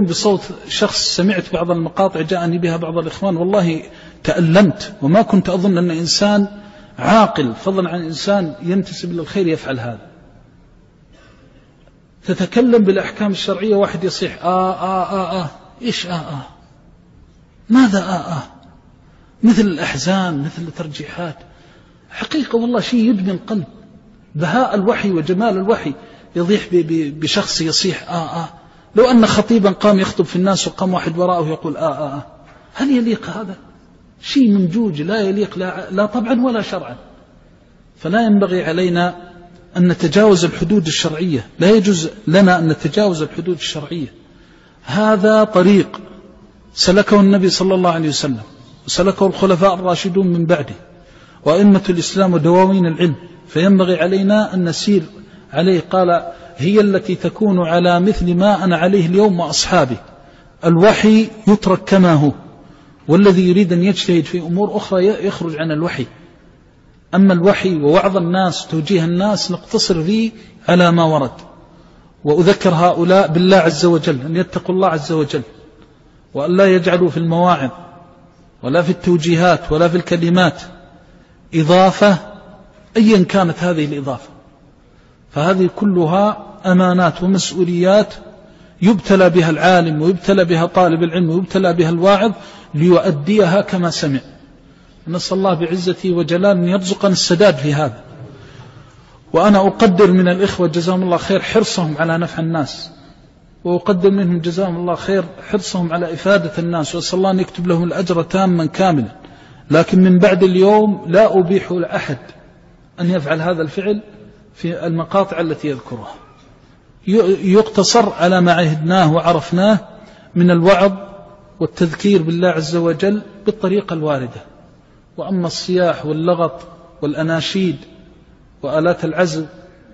بصوت شخص سمعت بعض المقاطع جاءني بها بعض الإخوان والله تألمت وما كنت أظن أن إنسان عاقل فضلا عن إنسان ينتسب للخير يفعل هذا. تتكلم بالأحكام الشرعية واحد يصيح آه آه آه آه إيش آه آه؟ ماذا آه آه؟ مثل الأحزان مثل الترجيحات. حقيقة والله شيء يبني القلب. بهاء الوحي وجمال الوحي يضيح بشخص يصيح آه آه. لو أن خطيبا قام يخطب في الناس وقام واحد وراءه يقول آه آه آه. هل يليق هذا؟ شيء منجوج لا يليق لا, لا طبعا ولا شرعا. فلا ينبغي علينا أن نتجاوز الحدود الشرعية. لا يجوز لنا أن نتجاوز الحدود الشرعية. هذا طريق. سلكه النبي صلى الله عليه وسلم. وسلكه الخلفاء الراشدون من بعده. وأئمة الإسلام ودواوين العلم. فينبغي علينا أن نسير عليه قال هي التي تكون على مثل ما أنا عليه اليوم وأصحابي. الوحي يترك كما هو. والذي يريد أن يجتهد في أمور أخرى يخرج عن الوحي. أما الوحي ووعظ الناس توجيه الناس نقتصر فيه على ما ورد. وأذكر هؤلاء بالله عز وجل أن يتقوا الله عز وجل. وأن لا يجعلوا في المواعظ ولا في التوجيهات ولا في الكلمات إضافة أيا كانت هذه الإضافة. فهذه كلها أمانات ومسؤوليات يبتلى بها العالم ويبتلى بها طالب العلم ويبتلى بها الواعظ ليؤديها كما سمع. نسأل الله بعزته وجلال أن يرزقنا السداد في هذا. وأنا أقدر من الإخوة جزاهم الله خير حرصهم على نفع الناس. وأقدر منهم جزاهم الله خير حرصهم على إفادة الناس. وأسأل الله أن يكتب لهم الأجر تاما كاملا. لكن من بعد اليوم لا أبيح لأحد أن يفعل هذا الفعل. في المقاطع التي يذكرها. يقتصر على ما عهدناه وعرفناه من الوعظ والتذكير بالله عز وجل بالطريقة الواردة. وأما الصياح واللغط والأناشيد وآلات العزل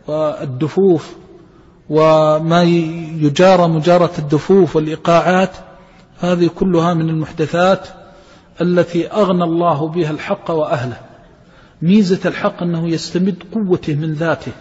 والدفوف وما يجارى مجارة الدفوف والإيقاعات هذه كلها من المحدثات التي أغنى الله بها الحق وأهله. ميزة الحق أنه يستمد قوته من ذاته.